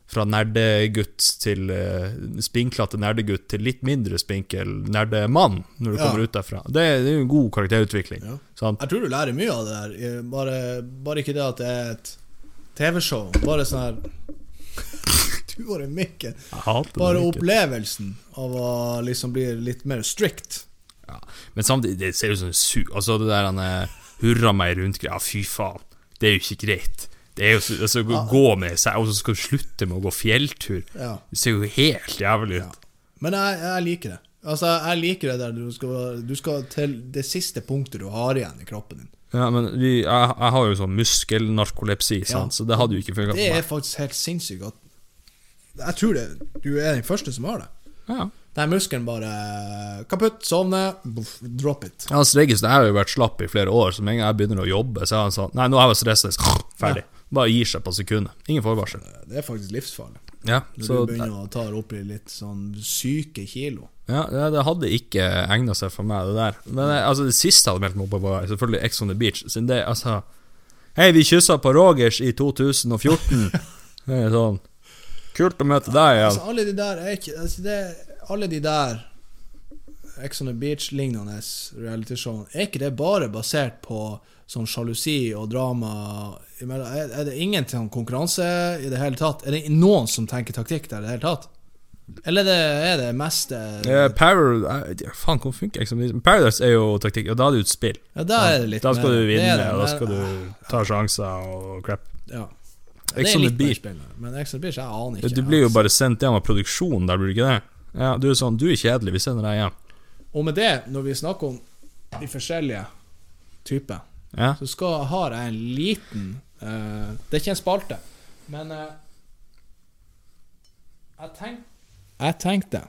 fra nerdegutt til uh, spinklete nerdegutt til litt mindre spinkel nerdemann når du Ja. kommer ut derfra. Det, det er jo en god karakterutvikling. Ja. Sant? Jeg tror du lærer mye av det der. Eh, Bare, bare ikke det at det er et TV-show. Bare sånn her Du har en mikken. Bare opplevelsen av å liksom bli litt mer strict. Ja. Men samtidig, det ser ut som en su... Altså det der han eh, hurra meg rundt Ja, fy faen. Det er jo ikke greit. Det er jo så, altså, ja. gå med seg, og så skal du slutte med å gå fjelltur. Ja. Det ser jo helt jævlig ut. Men jeg, jeg liker det. Altså, jeg liker det der du skal, du skal til det siste punktet du har igjen i kroppen din. Ja, men vi, jeg, jeg har jo sånn muskelnarkolepsi, sant? så det hadde jo ikke funka Det er faktisk helt sinnssykt at Jeg tror det, du er den første som har det. Ja. Der muskelen bare Kaputt, sovne, drop it. Ja, Stregis, jeg har jo vært slapp i flere år, så med en gang jeg begynner å jobbe, så er han sånn Nei, nå er jeg stresset. Ferdig. Bare gir seg på sekundet. Ingen forvarsel. Det er faktisk livsfarlig. Ja, så du begynner å ta opp i litt sånn syke kilo. Ja, det, hadde ikke egna seg for meg, det der. Men eh, altså, det siste jeg hadde meldt meg opp på, var selvfølgelig Ex on the Beach. Siden det, altså Hei, vi kyssa på Rogers i 2014. det er sånn Kult å møte deg igjen. Altså, alle de der er ikke altså, det, Alle de der Ex on the Beach-lignende realityshowene, er ikke det bare basert på sånn sjalusi og drama? Er, det ingen sånn konkurranse i det hele tatt? Er det noen som tenker taktikk der i det hele tatt? Eller er det, er det meste uh, Power eh, Faen, hvordan funker Beach? Paradise er jo taktikk, og da er det jo et spill. Ja, da det Da skal mer- du det vinne, er det, og da skal du ta sjanser og crap. Ja. Ex det on the Beach. men Ex on the Beach, jeg aner ikke. Du blir jo bare sendt hjem av produksjonen der, blir du ikke det? Ja, du er sånn Du er kjedelig, vi sender deg hjem. Og med det, når vi snakker om de forskjellige typer, Ja. så skal, har jeg en liten uh, Det er ikke en spalte, men uh, jeg, tenk, jeg tenkte.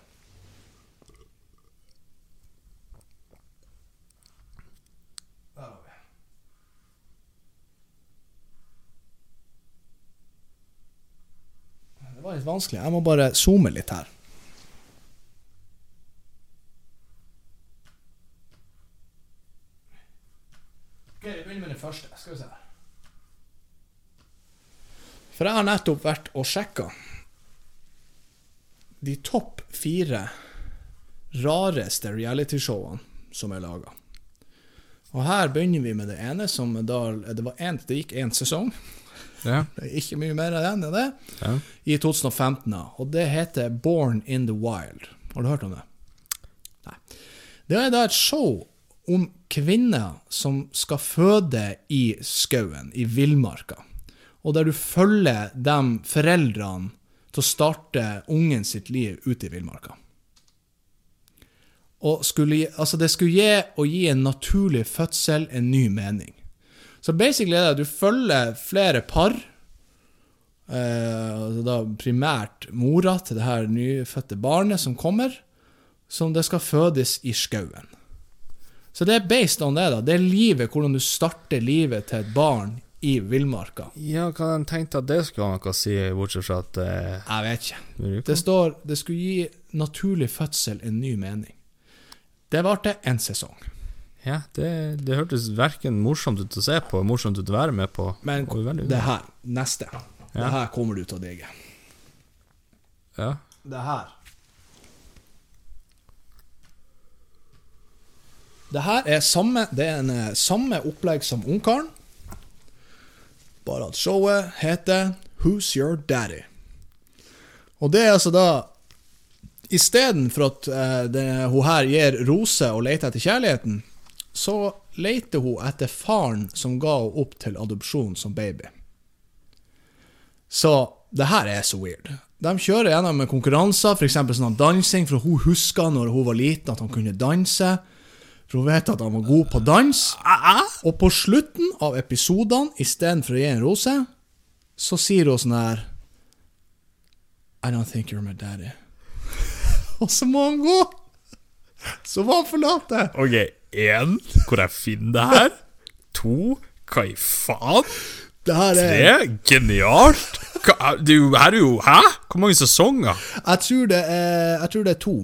Det var litt vanskelig. Jeg må bare zoome litt her. Begynner med den første. Skal vi se. For jeg har nettopp vært og sjekka de topp fire rareste realityshowene som er laga. Og her begynner vi med det ene, som da Det, var en, det gikk én sesong. Ja. Det er ikke mye mer enn det. ja. I 2015. Og det heter Born in the Wild. Har du hørt om det? Nei. Det er da et show om kvinner som skal føde i skauen, i villmarka. Og der du følger de foreldrene til å starte ungen sitt liv ute i villmarka. Skulle, altså det skulle gi å gi en naturlig fødsel en ny mening. Så basically er det at du følger flere par. Eh, altså da primært mora til det her nyfødte barnet som kommer, som det skal fødes i skauen. Så det er based on det, da. Det er livet, hvordan du starter livet til et barn i villmarka. ja, hva de tenkt at det skulle ha noe å si, bortsett fra at eh, Jeg vet ikke. det står det skulle gi naturlig fødsel en ny mening. Det varte en sesong. Ja, det, det hørtes verken morsomt ut å se på, morsomt ut å være med på. Men det her, neste Det her kommer du til å digge. Ja. Det her Det her er samme Det er en eh, samme opplegg som Ungkaren. Bare at showet heter Who's Your Daddy? Og det er altså da Istedenfor at eh, det, hun her gir roser og leter etter kjærligheten, så leter hun etter faren som ga henne opp til adopsjon som baby. Så det her er så weird. De kjører gjennom konkurranser, f.eks. sånn dansing, for hun husker når hun var liten at han kunne danse. For hun vet at han var god på dans. Og på slutten av episodene, istedenfor å gi en rose, så sier hun sånn her I don't think you're my daddy. Og så må han gå! Så må han forlate. Ok, én, hvor jeg finner det her. To, hva i faen? Er Tre, genialt. Hva, det er her er jo Hæ? Hvor mange sesonger? Jeg tror det er, tror det er to.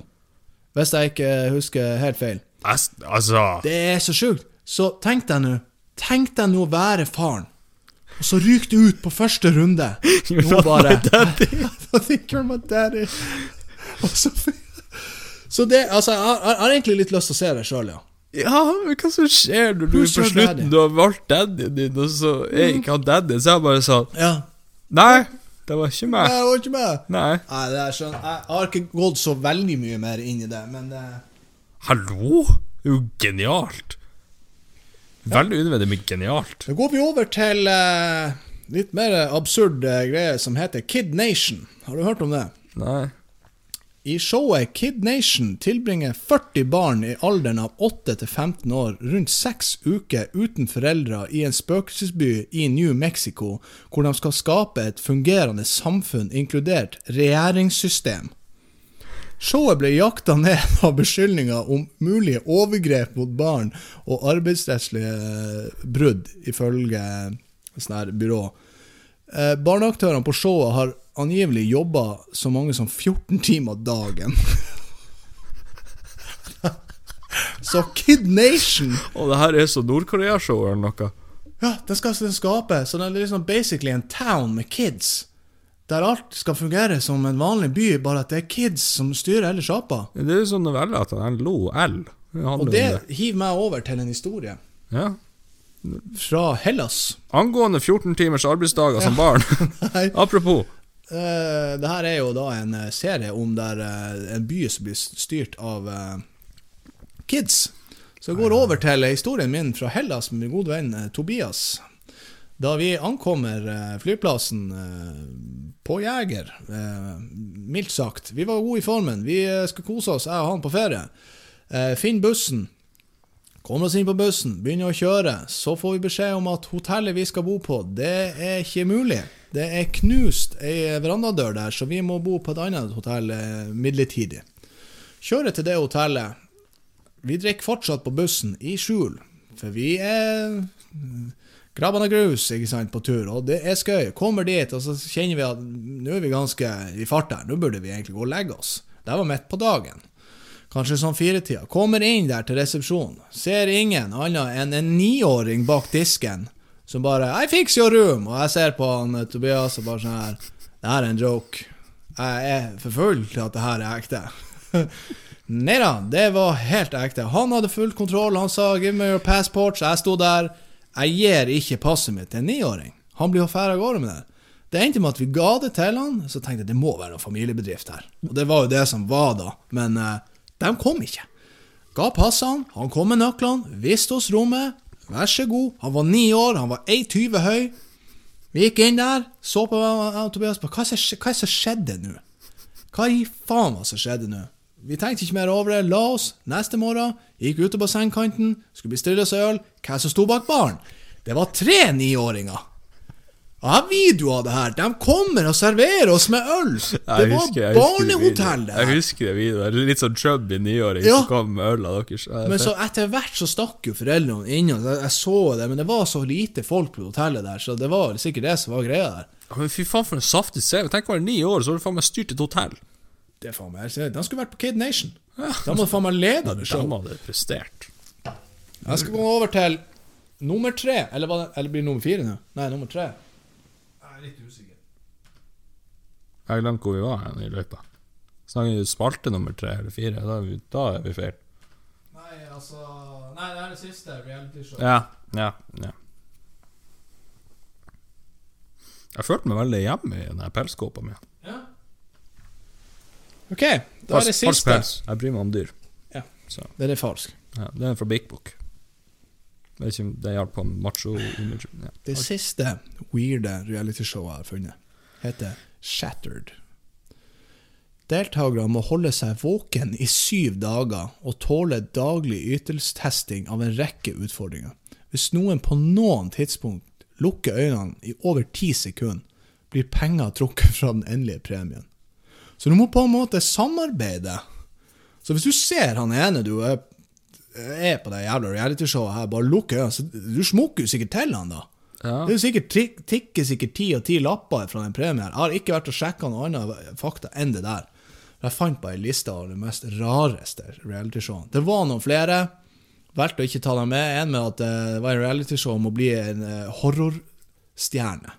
Hvis jeg ikke husker helt feil. Altså Det er så sjukt. Så tenk deg nå Tenk deg nå å være faren, og så ryker du ut på første runde. You're Nå not bare my daddy. I think you're my daddy. Så, så det Altså, jeg har, jeg har egentlig litt lyst til å se det sjøl, ja. Ja, men hva som skjer når du Who's på slutten? Du har valgt daddyen din, og så er ikke han daddy? Så jeg bare sånn Ja. Nei, det var ikke meg. Nei, det var ikke meg. Nei. Nei, det er sånn Jeg har ikke gått så veldig mye mer inn i det, men eh, Hallo? Det er jo genialt. Veldig unødvendig, men genialt. Da går vi over til eh, litt mer absurd eh, greie som heter Kid Nation. Har du hørt om det? Nei. I showet Kid Nation tilbringer 40 barn i alderen av 8 til 15 år rundt seks uker uten foreldre i en spøkelsesby i New Mexico, hvor de skal skape et fungerende samfunn, inkludert regjeringssystem. Showet ble jakta ned av beskyldninger om mulige overgrep mot barn og arbeidsrettslige brudd, ifølge sånn her byrå. Eh, barneaktørene på showet har angivelig jobba så mange som 14 timer dagen. så Kid Nation Og det her er så Nord-Korea-show eller noe. Ja, den skal den skape. Så det er liksom basically en town med kids. Der alt skal fungere som en vanlig by, bare at det er kids som styrer hele sjappa. Det er jo sånn novelle at han lo L. Og det det. hiver meg over til en historie Ja. fra Hellas. Angående 14 timers arbeidsdager som barn. Apropos. Uh, det her er jo da en eh, serie om der uh, en by som blir styrt av uh, kids. Så jeg går over til historien min fra Hellas med min gode venn Tobias. Da vi ankommer eh, flyplassen eh, på Jeger, eh, mildt sagt Vi var gode i formen. Vi skulle kose oss, jeg og han, på ferie. Finn bussen. Kommer oss inn på bussen, begynner å kjøre. Så får vi beskjed om at hotellet vi skal bo på, det er ikke mulig. Det er knust ei verandadør der, så vi må bo på et annet hotell midlertidig. Kjører til det hotellet. Vi drikker fortsatt på bussen, i skjul. For vi er Grabban av grus ikke sant, på tur, og det er skøy. Kommer dit, og så kjenner vi at nå er vi ganske i fart her. Nå burde vi egentlig gå og legge oss. Det var midt på dagen. Kanskje sånn firetida. Kommer inn der til resepsjonen. Ser ingen annet enn en niåring bak disken som bare I fix your room! Og jeg ser på han eh, Tobias og bare sånn her Det her er en joke. Jeg er for full til at det her er ekte. Nei da, det var helt ekte. Han hadde full kontroll. Han sa 'give me your passport', så jeg sto der. Jeg gir ikke passet mitt til en niåring. Han blir jo ferdig av gårde med det. Det endte med at vi ga det til han, så tenkte jeg det må være noen familiebedrift her. Og det var jo det som var da, men eh, de kom ikke. Ga passene, han kom med nøklene, viste oss rommet. Vær så god. Han var ni år, han var 1,20 høy. Vi gikk inn der, så på og Tobias på hva som- skjedde nå? Hva i faen var som skjedde nå? Vi tenkte ikke mer over det, la oss. Neste morgen gikk ute på sengekanten, skulle bestille oss øl. Hva som sto bak baren? Det var tre niåringer. Jeg har video av det her. De kommer og serverer oss med øl. Det Jeg var husker- jeg husker barnehotell, det det Jeg husker det videoen. Litt sånn chubby niåring Ja. som kom med øl av deres. Men så etter hvert så stakk jo foreldrene innom. Jeg så det, men det var så lite folk på hotellet der, så det var sikkert det som var greia der. Men fy faen, for en saftig CV. Tenk å være ni år, så har du faen meg styrt et hotell. Det faen meg. De skulle vært på Kid Nation. Da må du faen meg leda det De showet. hadde prestert. Jeg skal gå over til nummer tre. Eller, var det, eller blir det nummer fire nå? Nei, nummer tre. Jeg er litt usikker. Jeg glemte hvor vi var hen i løypa. Snakker vi spalte nummer tre eller fire, da er vi, da er vi feil. Nei, altså Nei, det er det siste realityshowet. Ja, ja, ja. Jeg følte meg veldig hjemme i den pelskåpa mi. Ok, da er det Falsk siste. pels. Jeg bryr meg om dyr. Ja. Så, Den er falsk. ja, den er fra Big Book. Vet ikke om det hjalp på macho-image. Ja. Det siste weirde realityshowet jeg har funnet, heter Shattered. Deltakerne må holde seg våken i syv dager og tåle daglig ytelsestesting av en rekke utfordringer. Hvis noen på noen tidspunkt lukker øynene i over ti sekunder, blir penger trukket fra den endelige premien. Så du må på en måte samarbeide. Så hvis du ser han ene du er, er på det jævla realityshowet her, bare lukk øynene, så du smukker jo sikkert til han da. Ja. Det er jo sikkert tik- tikker sikkert ti og ti lapper fra den premien. her. Jeg har ikke vært og sjekka noe annet fakta enn det der. Jeg fant bare en liste av de mest rareste realityshowene. Det var noen flere. Valgte å ikke ta dem med. En med at eh, det var en realityshow om å bli en eh, horrorstjerne.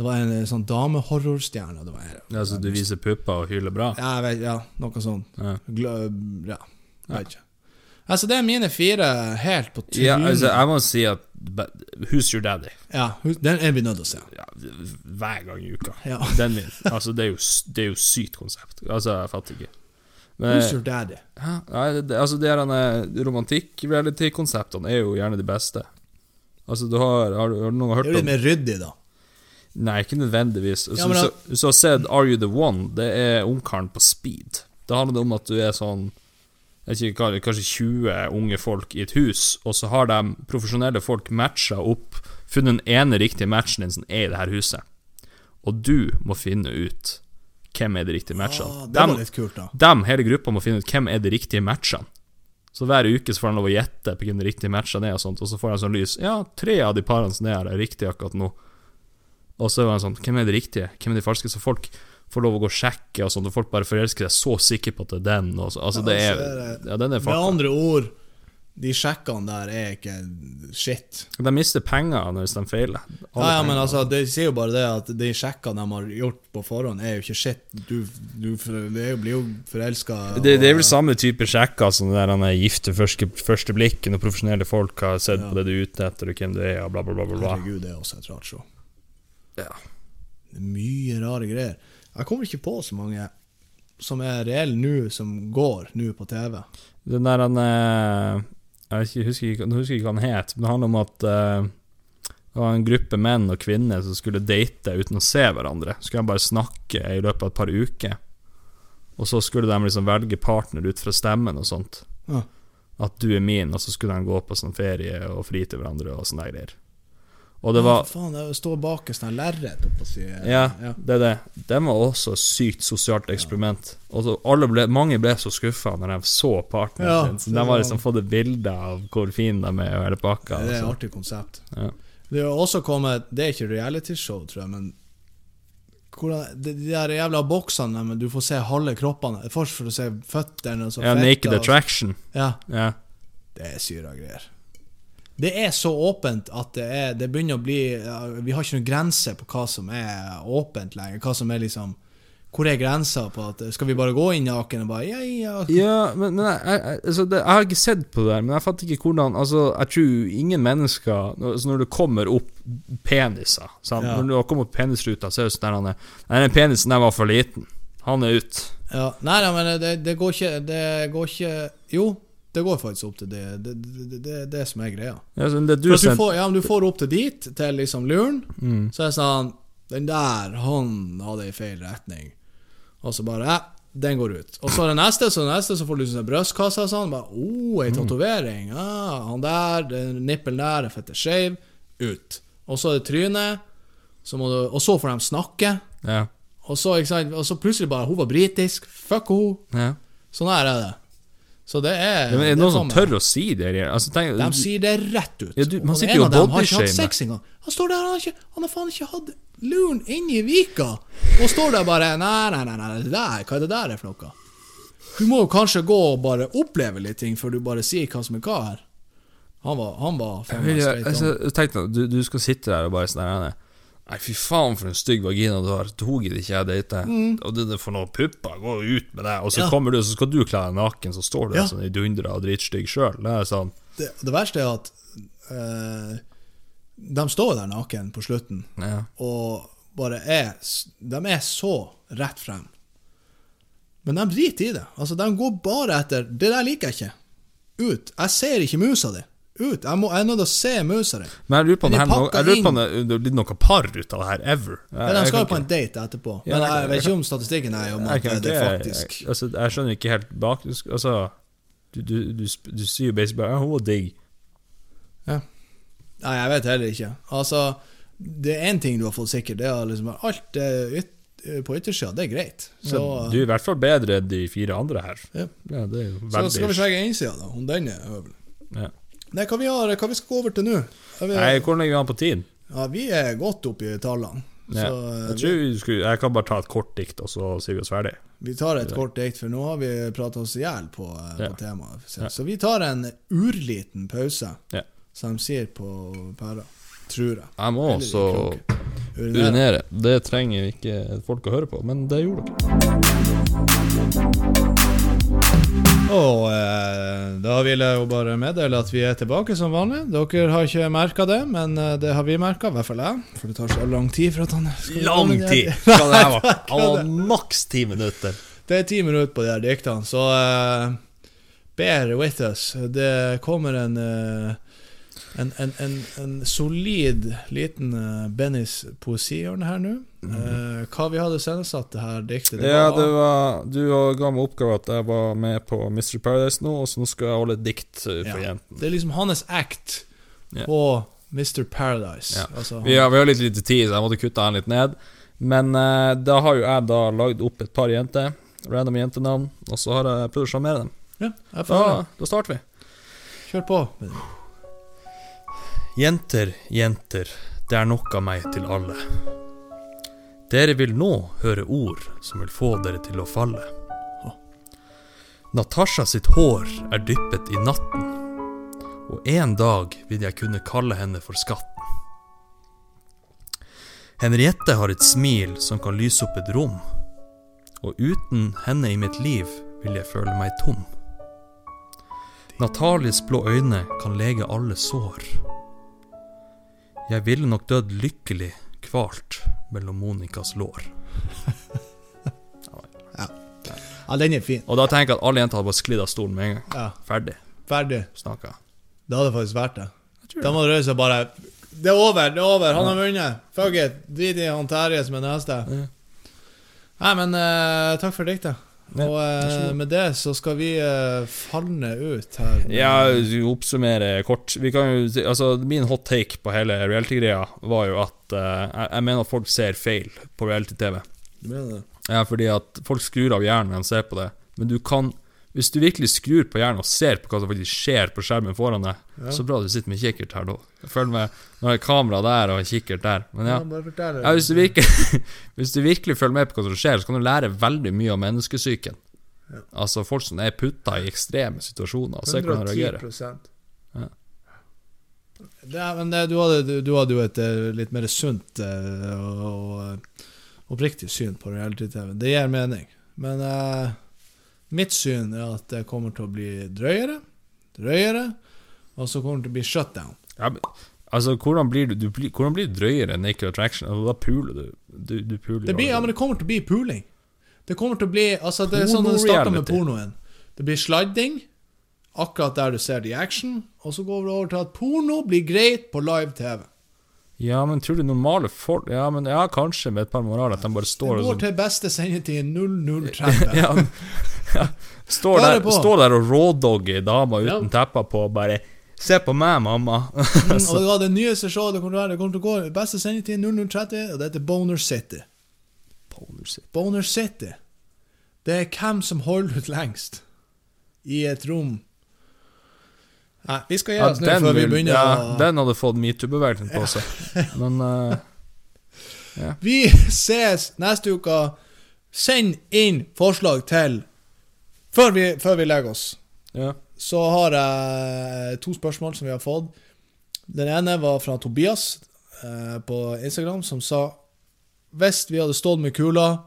Det var en eh, sånn damehorrorstjerne. Det var, Ja, så du viser pupper og hyler bra? ja, vet, ja, noe sånt. Ja. Gla, ja, vet ikke. Altså, det er mine fire helt på trynet. Ja, altså, jeg må si at Who's Your Daddy? Ja, den er vi nødt til å se. Ja, hver gang i uka. Ja. Den min. Altså, det er jo, det er jo sykt konsept. Altså, jeg fatter ikke. Men, Who's your daddy? ja, nei, det, altså, de her eh, romantikk-reality-konseptene er jo gjerne de beste. Altså, du har Har, du- har noen hørt om Det er jo litt mer ryddig, da. Nei, ikke nødvendigvis. Altså, Ja, men hvis, du- hvis har sett Are You The One, det er ungkaren på speed. Det handler om at du er sånn ikke, kanskje 20 unge folk i et hus, og så har de profesjonelle folk matcha opp, funnet den ene riktige matchen din som er i det her huset. Og du må finne ut hvem er de riktige matchene. Ah, det Dem- var litt kult, da. dem, hele gruppa, må finne ut hvem er de riktige matchene. Så hver uke så får de lov å gjette på hvem de riktige matchene er, og sånt Og så får de sånn lys. Ja, tre av de parene som er her, er riktige akkurat nå. Og så var det sånn Hvem er de riktige? Hvem er de falske? Så folk får lov å gå og sjekke, og sånn, Og folk bare forelsker seg så sikre på at det er den. Og så, altså, det Ja, er er Ja, den er Med andre ord, de sjekkene der er ikke shit. De mister penger hvis de feiler. Alle Ja, ja, men altså, de sier jo bare det at de sjekkene de har gjort på forhånd, er jo ikke shit. Du, du det blir jo forelska det, det er vel samme type sjekker som det der han er gift første, første blikk, når profesjonelle folk har sett Ja. på det du er ute etter, og hvem du er, og bla, bla. bla, bla. Herregud, det er også et rart show. Ja. Det mye rare greier. Jeg kommer ikke på så mange som er reelle nå, som går nå på TV. Den der han eh, Jeg husker ikke, husker ikke hva han het, men det handler om at uh, det var en gruppe menn og kvinner som skulle date uten å se hverandre. Skulle de bare snakke i løpet av et par uker. Og så skulle de liksom velge partner ut fra stemmen og sånt. Ja. At du er min, og så skulle de gå på sånn ferie og fri til hverandre og sånne greier. Og det var Ja, for faen, det står bak et sånt lerret oppå si Ja, det er det. Det var også et sykt sosialt eksperiment. Og ble, mange ble så skuffa når de så partneren Ja, sin. Så de har liksom fått et bilde av hvor fin de er og hele pakka. Det er et altså. artig konsept. Ja. Det har også kommet Det er ikke realityshow, tror jeg, men hvordan, de, de der jævla boksene men du får se halve kroppene. Først får du se føttene ja, Naked Attraction. Ja, Ja. det er syra greier. Det er så åpent at det, er, det begynner å bli Vi har ikke noen grense på hva som er åpent lenger. Hva som er liksom Hvor er grensa på at Skal vi bare gå inn naken og bare Ja, ja. Ja, men, men jeg, jeg, altså det, jeg har ikke sett på det der, men jeg fatter ikke hvordan Altså, jeg tror ingen mennesker når- altså Når det kommer opp peniser? Ja. Når du har kommet opp penisruta, så er det sånn der han er Nei, den penisen der var for liten. Han er ut. ja. Nei, nei, men det, det går ikke Det går ikke Jo, det går faktisk opp til det. Det er det, det, det, som er greia. Ja, du du får, ja, du får opp til dit, til liksom luren, mm. så er det sånn Den der, han hadde i feil retning. Og så bare Ja, den går ut. Og så er det neste, så det neste, så får du sånn brystkasse og sånn. Bare, oh, ei tatovering. Ah, han der, den nippelen der er fette skeiv. Ut. Og så er det trynet. Så du, og så får de snakke. Ja. Og så, og så plutselig bare Hun var britisk. Fuck hun. ja. Sånn her er det. Så det er Ja, er det noen som tør å si det? Altså, tenk, De sier det rett ut. Ja, du- man sitter jo og bodyshamer. Han står der, han har, ikke, han har faen ikke hatt luren inni vika. Og står der bare Nei, nei, nei, nei, det der, hva er det der er for noe? Du må jo kanskje gå og bare oppleve litt ting før du bare sier hva som er hva her. Han var, han var Jeg, straight altså, tenk deg, du, du skal sitte der og bare sånn Nei, fy faen for en stygg vagina du har. Tok ikke jeg date. Og det, det får noen pupper. Gå ut med det. Og så Mm. Ja. kommer du, så skal du kle deg naken, så står du Ja. sånn i dundra og dritstygg sjøl. Det er sånn det, det verste er at eh, de står der naken på slutten ja. og bare er De er så rett frem. Men de driter i det. Altså, De går bare etter Det der liker jeg ikke. Ut. Jeg ser ikke musa di. Ut. Jeg, må, jeg er nødt til å se musa di. Men jeg lurer på om det her, jeg lurer på om det, det blir noe par ut av det her, ever. Jeg, men de skal jo på en date etterpå. Ja, Men jeg- vet ikke om statistikken er om at det er faktisk altså, jeg skjønner ikke helt bak du Altså, du, du, du, du sier jo basically bare 'Hun var digg'. Nei, jeg vet heller ikke. Altså, det er én ting du har fått sikkert, det er liksom alt yt på yttersida, det er greit. Så, ja, du er i hvert fall bedre enn de fire andre her. Ja. Ja, så skal vi sjekke innsida, da. Om den er øvrig. ja. Nei, hva vi har, hva vi skal gå over til nå? Vi, Nei, Hvordan ligger vi an på tiden? ja, vi er godt oppe i tallene. Ja. Så Jeg, tror vi skulle, jeg kan bare ta et kort dikt, og så sier vi oss ferdig. vi tar et kort dikt, for nå har vi prata oss i hjel på, eh, Ja. på temaet. Så, Ja. så vi tar en urliten pause, Ja. som de sier på pæra. Tror jeg. Jeg må også. Urinere. urinere. Det trenger ikke folk å høre på, men det gjorde dere. Og eh, da vil jeg jo bare meddele at vi er tilbake som vanlig. Dere har ikke merka det, men eh, det har vi merka, i hvert fall jeg. For det tar så lang tid for at han skal Lang tid! Hva det her var? Han var maks ti minutter. Det er ti minutter på de her diktene, så eh, bear with us. Det kommer en eh, en, en, en, en solid liten uh, Bennys poesihjørne her nå. Eh, hva vi hadde sendesatt det her diktet? Det Ja, det var Du ga meg oppgave at jeg var med på Mr. Paradise nå, og så nå skal jeg holde et dikt uh, for Ja. jentene. Det er liksom hans act yeah. på Mr. Paradise. Ja. Altså, Vi har, vi har litt lite tid, så jeg måtte kutte han litt ned. Men uh, da har jo jeg da lagd opp et par jenter. Random jentenavn. Og så har jeg prøvd å sjarmere dem. ja, Da, da starter vi. Kjør på. Jenter, jenter, det er nok av meg til alle. Dere vil nå høre ord som vil få dere til å falle. Natasha sitt hår er dyppet i natten, og en dag vil jeg kunne kalle henne for skatten. Henriette har et smil som kan lyse opp et rom, og uten henne i mitt liv vil jeg føle meg tom. Natalies blå øyne kan lege alle sår. Jeg ville nok dødd lykkelig kvalt mellom Monikas lår. Ja, den er fin. Og da tenker jeg at alle jenter hadde bare sklidd av stolen med en gang. Ja, Ferdig Ferdig. snakka. Det hadde faktisk vært det. Da må du røyse bare Det er over, det er over. Han har vunnet. Fuck it. Drit i han Terje som er neste. Ja. Nei, men uh, takk for diktet. Og eh, med det så skal vi eh, falne ut her. Ja, vi oppsummerer kort. Vi kan jo si, altså Min hot take på hele reality-greia var jo at eh, jeg, jeg mener at folk ser feil på reality-TV. Du mener det? Ja, fordi at folk skrur av hjernen når de ser på det. Men du kan Hvis du virkelig skrur på hjernen og ser på hva som faktisk skjer på skjermen foran deg, Ja. så bra du sitter med kikkert her da. Følg med. Nå har jeg kamera der og kikkert der. Men ja. bare. Ja, hvis, du virkelig, hvis du virkelig følger med på hva som skjer, så kan du lære veldig mye om menneskesyken. Ja. Altså folk som er putta i ekstreme situasjoner, og se hvordan de reagerer. Det, Ja, men det, du, hadde, du, du hadde jo et eh, litt mer sunt eh, og, eh, oppriktig syn på reality-TV. Det gir mening. Men eh, mitt syn er at det kommer til å bli drøyere, drøyere, og så kommer det til å bli shutdown. Ja, men, altså, hvordan blir du, du blir, Hvordan blir drøyere enn Naked Attraction? Altså, da puler du. Du, du puler Det, blir, ja, men det kommer til å bli puling. Det kommer til å bli Altså, det er sånn det starta med pornoen. Det blir sladding, akkurat der du ser det i action, og så går det over til at porno blir greit på live-TV. Ja, men tror du normale folk Ja, men ja, kanskje med et par moraler at de bare står og Det går sånn til beste sendetid 0030. ja, ja, står, er der, står der og rådogger dama Ja. uten tepper på og bare Se på meg, mamma. Mm, og ja, det nyeste showet det kommer til å være Det kommer til å gå beste sendetid 0030, og det heter Boner City. Boner City. Det er hvem som holder ut lengst i et rom. Nei, vi skal gi Ja, nå den, før vi begynner ja, å den hadde fått metoo-bevegelsen på seg. Men eh, Vi ses neste uke. Send inn forslag til Før vi, før vi legger oss, ja. så har jeg to spørsmål som vi har fått. Den ene var fra Tobias eh, på Instagram, som sa Hvis vi hadde stått med kula,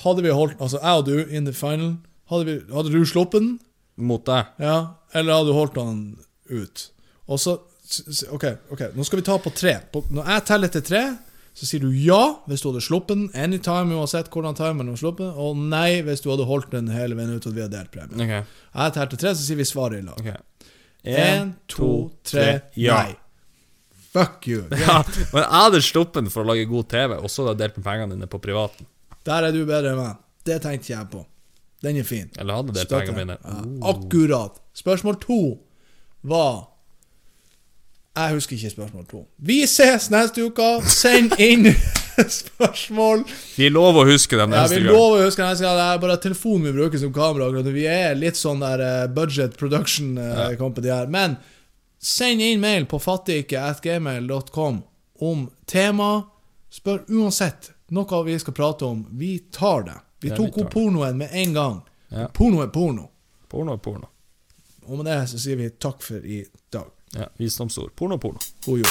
hadde vi holdt Altså jeg og du in the final, hadde, vi, hadde du sluppet den? Mot deg. Ja, eller hadde du holdt den ut? Og så Ok, ok, nå skal vi ta på tre. På, når jeg teller til tre, så sier du ja hvis du hadde sluppet den anytime, uansett hvordan timen var sluppet og nei hvis du hadde holdt den hele veien ut og vi hadde delt premien. Okay. Jeg teller til tre, så sier vi svaret i lag. ok Én, to, tre, ja. nei. Fuck you. Ja, men jeg hadde sluppet den for å lage god TV, og så hadde jeg delt med pengene dine på privaten. Der er du bedre enn meg. Det tenkte jeg på. Den er fin. Eller hadde delt Støtter. pengene mine. Ja, akkurat. Spørsmål to var Jeg husker ikke spørsmål to. Vi ses neste uke. Send inn spørsmål. Vi lover å huske dem Ja, vi lover å huske dem neste gang. Det er bare telefonen vi bruker som kamera. Vi er litt sånn der eh, budget production eh, company her. Men send inn mail på fattigike.gmail.com om tema. Spør uansett noe vi skal prate om. Vi tar det. Vi tok opp pornoen med en gang. Ja. Porno er porno. Porno er porno. Og med det så sier vi takk for i dag. Ja, Visdomsord. Porno porno. God jul.